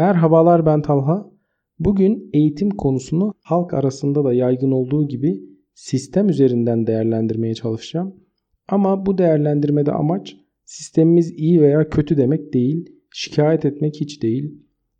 Merhabalar ben Talha. Bugün eğitim konusunu halk arasında da yaygın olduğu gibi sistem üzerinden değerlendirmeye çalışacağım. Ama bu değerlendirmede amaç sistemimiz iyi veya kötü demek değil, şikayet etmek hiç değil.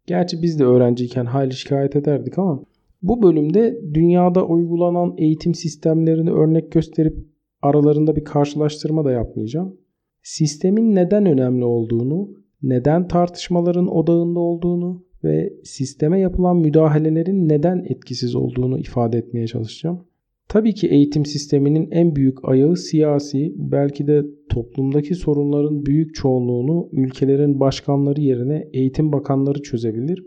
Gerçi biz de öğrenciyken hayli şikayet ederdik ama bu bölümde dünyada uygulanan eğitim sistemlerini örnek gösterip aralarında bir karşılaştırma da yapmayacağım. Sistemin neden önemli olduğunu, neden tartışmaların odağında olduğunu ve sisteme yapılan müdahalelerin neden etkisiz olduğunu ifade etmeye çalışacağım. Tabii ki eğitim sisteminin en büyük ayağı siyasi, belki de toplumdaki sorunların büyük çoğunluğunu ülkelerin başkanları yerine eğitim bakanları çözebilir.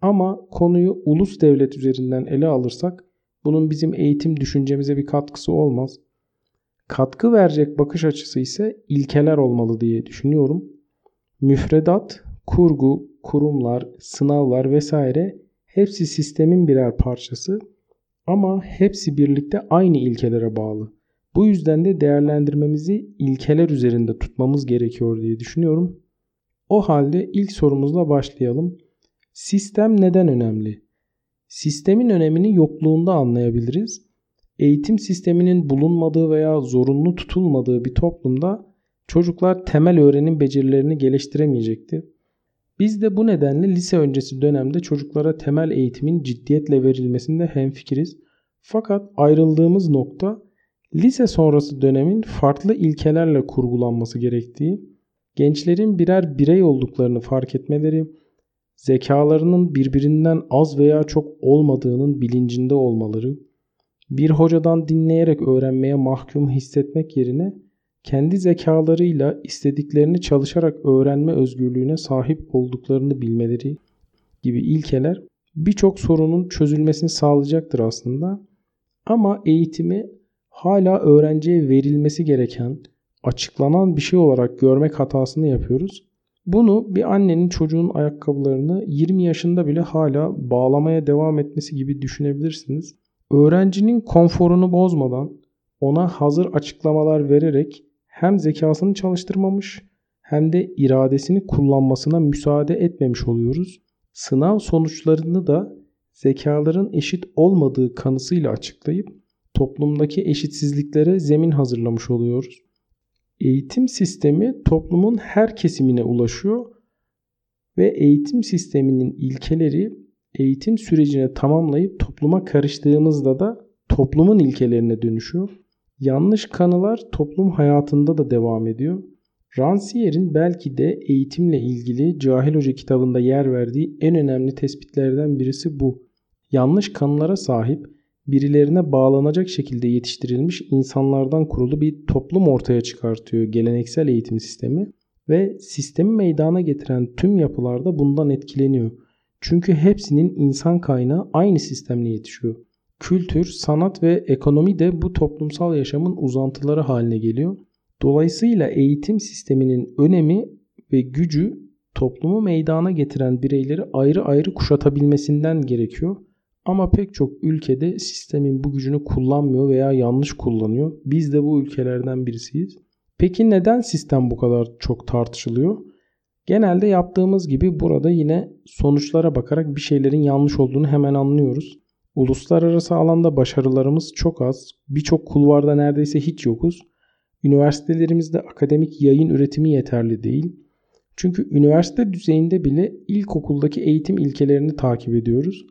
Ama konuyu ulus devlet üzerinden ele alırsak bunun bizim eğitim düşüncemize bir katkısı olmaz. Katkı verecek bakış açısı ise ilkeler olmalı diye düşünüyorum. Müfredat, kurgu, kurumlar, sınavlar vesaire hepsi sistemin birer parçası ama hepsi birlikte aynı ilkelere bağlı. Bu yüzden de değerlendirmemizi ilkeler üzerinde tutmamız gerekiyor diye düşünüyorum. O halde ilk sorumuzla başlayalım. Sistem neden önemli? Sistemin önemini yokluğunda anlayabiliriz. Eğitim sisteminin bulunmadığı veya zorunlu tutulmadığı bir toplumda çocuklar temel öğrenim becerilerini geliştiremeyecektir. Biz de bu nedenle lise öncesi dönemde çocuklara temel eğitimin ciddiyetle verilmesinde hemfikiriz. Fakat ayrıldığımız nokta lise sonrası dönemin farklı ilkelerle kurgulanması gerektiği, gençlerin birer birey olduklarını fark etmeleri, zekalarının birbirinden az veya çok olmadığının bilincinde olmaları, bir hocadan dinleyerek öğrenmeye mahkum hissetmek yerine kendi zekalarıyla istediklerini çalışarak öğrenme özgürlüğüne sahip olduklarını bilmeleri gibi ilkeler birçok sorunun çözülmesini sağlayacaktır aslında. Ama eğitimi hala öğrenciye verilmesi gereken, açıklanan bir şey olarak görmek hatasını yapıyoruz. Bunu bir annenin çocuğun ayakkabılarını 20 yaşında bile hala bağlamaya devam etmesi gibi düşünebilirsiniz. Öğrencinin konforunu bozmadan ona hazır açıklamalar vererek hem zekasını çalıştırmamış hem de iradesini kullanmasına müsaade etmemiş oluyoruz. Sınav sonuçlarını da zekaların eşit olmadığı kanısıyla açıklayıp toplumdaki eşitsizliklere zemin hazırlamış oluyoruz. Eğitim sistemi toplumun her kesimine ulaşıyor ve eğitim sisteminin ilkeleri eğitim sürecine tamamlayıp topluma karıştığımızda da toplumun ilkelerine dönüşüyor. Yanlış kanılar toplum hayatında da devam ediyor. Rancière'in belki de eğitimle ilgili Cahil Hoca kitabında yer verdiği en önemli tespitlerden birisi bu. Yanlış kanılara sahip, birilerine bağlanacak şekilde yetiştirilmiş insanlardan kurulu bir toplum ortaya çıkartıyor geleneksel eğitim sistemi ve sistemi meydana getiren tüm yapılarda bundan etkileniyor. Çünkü hepsinin insan kaynağı aynı sistemle yetişiyor. Kültür, sanat ve ekonomi de bu toplumsal yaşamın uzantıları haline geliyor. Dolayısıyla eğitim sisteminin önemi ve gücü toplumu meydana getiren bireyleri ayrı ayrı kuşatabilmesinden gerekiyor. Ama pek çok ülkede sistemin bu gücünü kullanmıyor veya yanlış kullanıyor. Biz de bu ülkelerden birisiyiz. Peki neden sistem bu kadar çok tartışılıyor? Genelde yaptığımız gibi burada yine sonuçlara bakarak bir şeylerin yanlış olduğunu hemen anlıyoruz. Uluslararası alanda başarılarımız çok az. Birçok kulvarda neredeyse hiç yokuz. Üniversitelerimizde akademik yayın üretimi yeterli değil. Çünkü üniversite düzeyinde bile ilkokuldaki eğitim ilkelerini takip ediyoruz.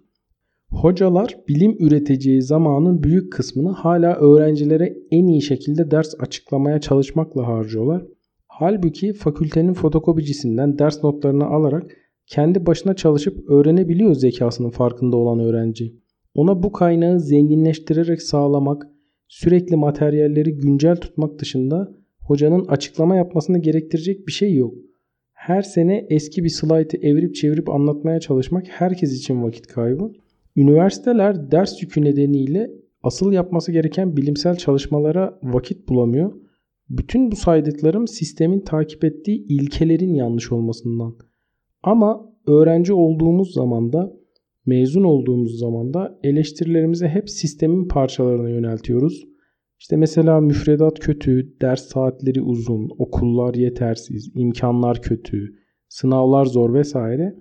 Hocalar bilim üreteceği zamanın büyük kısmını hala öğrencilere en iyi şekilde ders açıklamaya çalışmakla harcıyorlar. Halbuki fakültenin fotokopicisinden ders notlarını alarak kendi başına çalışıp öğrenebiliyor zekasının farkında olan öğrenci. Ona bu kaynağı zenginleştirerek sağlamak, sürekli materyalleri güncel tutmak dışında hocanın açıklama yapmasını gerektirecek bir şey yok. Her sene eski bir slaytı evirip çevirip anlatmaya çalışmak herkes için vakit kaybı. Üniversiteler ders yükü nedeniyle asıl yapması gereken bilimsel çalışmalara vakit bulamıyor. Bütün bu saydıklarım sistemin takip ettiği ilkelerin yanlış olmasından. Ama öğrenci olduğumuz zaman da mezun olduğumuz zaman da eleştirilerimizi hep sistemin parçalarına yöneltiyoruz. İşte mesela müfredat kötü, ders saatleri uzun, okullar yetersiz, imkanlar kötü, sınavlar zor vesaire.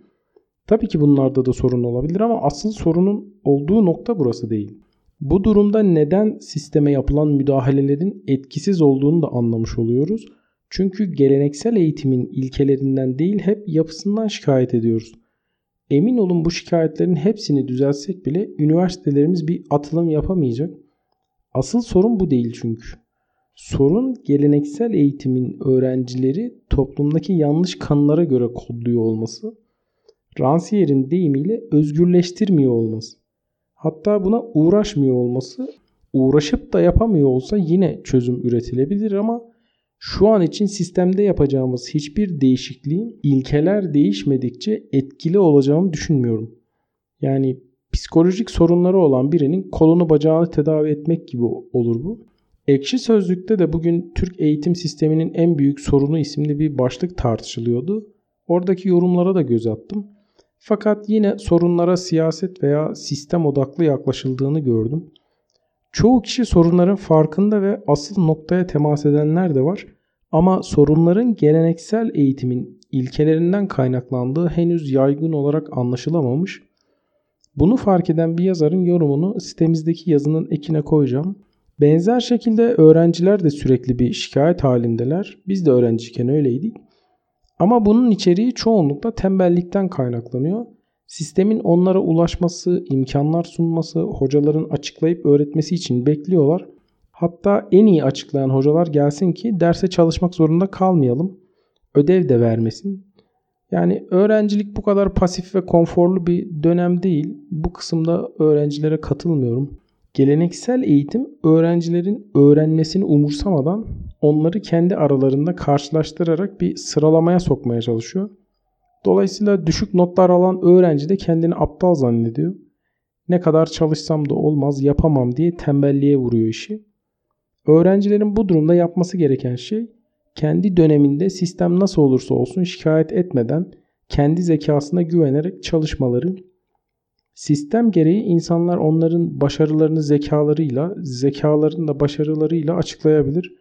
Tabii ki bunlarda da sorun olabilir ama asıl sorunun olduğu nokta burası değil. Bu durumda neden sisteme yapılan müdahalelerin etkisiz olduğunu da anlamış oluyoruz. Çünkü geleneksel eğitimin ilkelerinden değil hep yapısından şikayet ediyoruz. Emin olun bu şikayetlerin hepsini düzeltsek bile üniversitelerimiz bir atılım yapamayacak. Asıl sorun bu değil çünkü. Sorun geleneksel eğitimin öğrencileri toplumdaki yanlış kanılara göre kodluyor olması. Rancière'in deyimiyle özgürleştirmiyor olması. Hatta buna uğraşmıyor olması. Uğraşıp da yapamıyor olsa yine çözüm üretilebilir ama şu an için sistemde yapacağımız hiçbir değişikliğin ilkeler değişmedikçe etkili olacağını düşünmüyorum. Yani psikolojik sorunları olan birinin kolunu bacağını tedavi etmek gibi olur bu. Ekşi Sözlük'te de bugün Türk eğitim sisteminin en büyük sorunu isimli bir başlık tartışılıyordu. Oradaki yorumlara da göz attım. Fakat yine sorunlara siyaset veya sistem odaklı yaklaşıldığını gördüm. Çoğu kişi sorunların farkında ve asıl noktaya temas edenler de var. Ama sorunların geleneksel eğitimin ilkelerinden kaynaklandığı henüz yaygın olarak anlaşılamamış. Bunu fark eden bir yazarın yorumunu sitemizdeki yazının ekine koyacağım. Benzer şekilde öğrenciler de sürekli bir şikayet halindeler. Biz de öğrenciyken öyleydik. Ama bunun içeriği çoğunlukla tembellikten kaynaklanıyor. Sistemin onlara ulaşması, imkanlar sunması, hocaların açıklayıp öğretmesi için bekliyorlar. Hatta en iyi açıklayan hocalar gelsin ki derse çalışmak zorunda kalmayalım. Ödev de vermesin. Yani öğrencilik bu kadar pasif ve konforlu bir dönem değil. Bu kısımda öğrencilere katılmıyorum. Geleneksel eğitim öğrencilerin öğrenmesini umursamadan onları kendi aralarında karşılaştırarak bir sıralamaya sokmaya çalışıyor. Dolayısıyla düşük notlar alan öğrenci de kendini aptal zannediyor. Ne kadar çalışsam da olmaz, yapamam diye tembelliğe vuruyor işi. Öğrencilerin bu durumda yapması gereken şey kendi döneminde sistem nasıl olursa olsun şikayet etmeden kendi zekasına güvenerek çalışmaları. Sistem gereği insanlar onların başarılarını zekalarıyla, zekalarını da başarılarıyla açıklayabilir.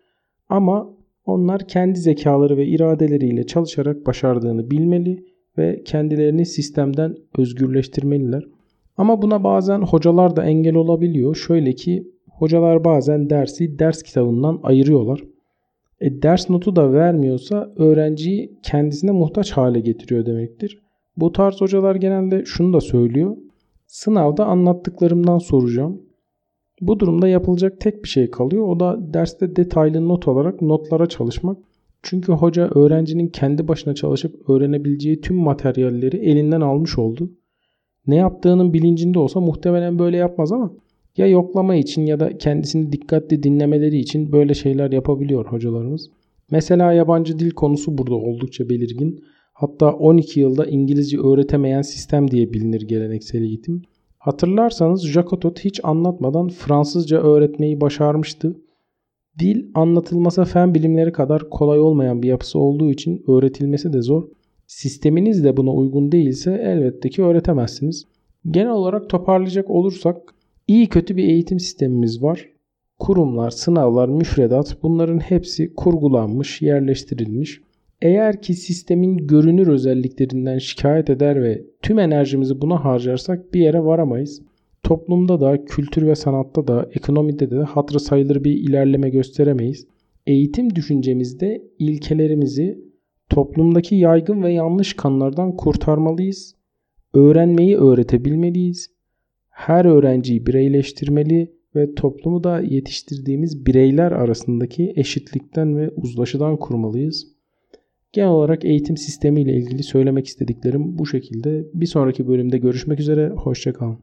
Ama onlar kendi zekaları ve iradeleriyle çalışarak başardığını bilmeli ve kendilerini sistemden özgürleştirmeliler. Ama buna bazen hocalar da engel olabiliyor. Şöyle ki hocalar bazen dersi ders kitabından ayırıyorlar. E, ders notu da vermiyorsa öğrenciyi kendisine muhtaç hale getiriyor demektir. Bu tarz hocalar genelde şunu da söylüyor. Sınavda anlattıklarımdan soracağım. Bu durumda yapılacak tek bir şey kalıyor. O da derste detaylı not olarak notlara çalışmak. Çünkü hoca öğrencinin kendi başına çalışıp öğrenebileceği tüm materyalleri elinden almış oldu. Ne yaptığının bilincinde olsa muhtemelen böyle yapmaz ama ya yoklama için ya da kendisini dikkatli dinlemeleri için böyle şeyler yapabiliyor hocalarımız. Mesela yabancı dil konusu burada oldukça belirgin. Hatta 12 yılda İngilizce öğretemeyen sistem diye bilinir geleneksel eğitim. Hatırlarsanız Jacotot hiç anlatmadan Fransızca öğretmeyi başarmıştı. Dil anlatılmasa fen bilimleri kadar kolay olmayan bir yapısı olduğu için öğretilmesi de zor. Sisteminiz de buna uygun değilse elbette ki öğretemezsiniz. Genel olarak toparlayacak olursak iyi kötü bir eğitim sistemimiz var. Kurumlar, sınavlar, müfredat bunların hepsi kurgulanmış, yerleştirilmiş. Eğer ki sistemin görünür özelliklerinden şikayet eder ve tüm enerjimizi buna harcarsak bir yere varamayız. Toplumda da, kültür ve sanatta da, ekonomide de hatırı sayılır bir ilerleme gösteremeyiz. Eğitim düşüncemizde ilkelerimizi toplumdaki yaygın ve yanlış kanlardan kurtarmalıyız. Öğrenmeyi öğretebilmeliyiz. Her öğrenciyi bireyleştirmeli ve toplumu da yetiştirdiğimiz bireyler arasındaki eşitlikten ve uzlaşıdan kurmalıyız. Genel olarak eğitim sistemi ile ilgili söylemek istediklerim bu şekilde. Bir sonraki bölümde görüşmek üzere. Hoşçakalın.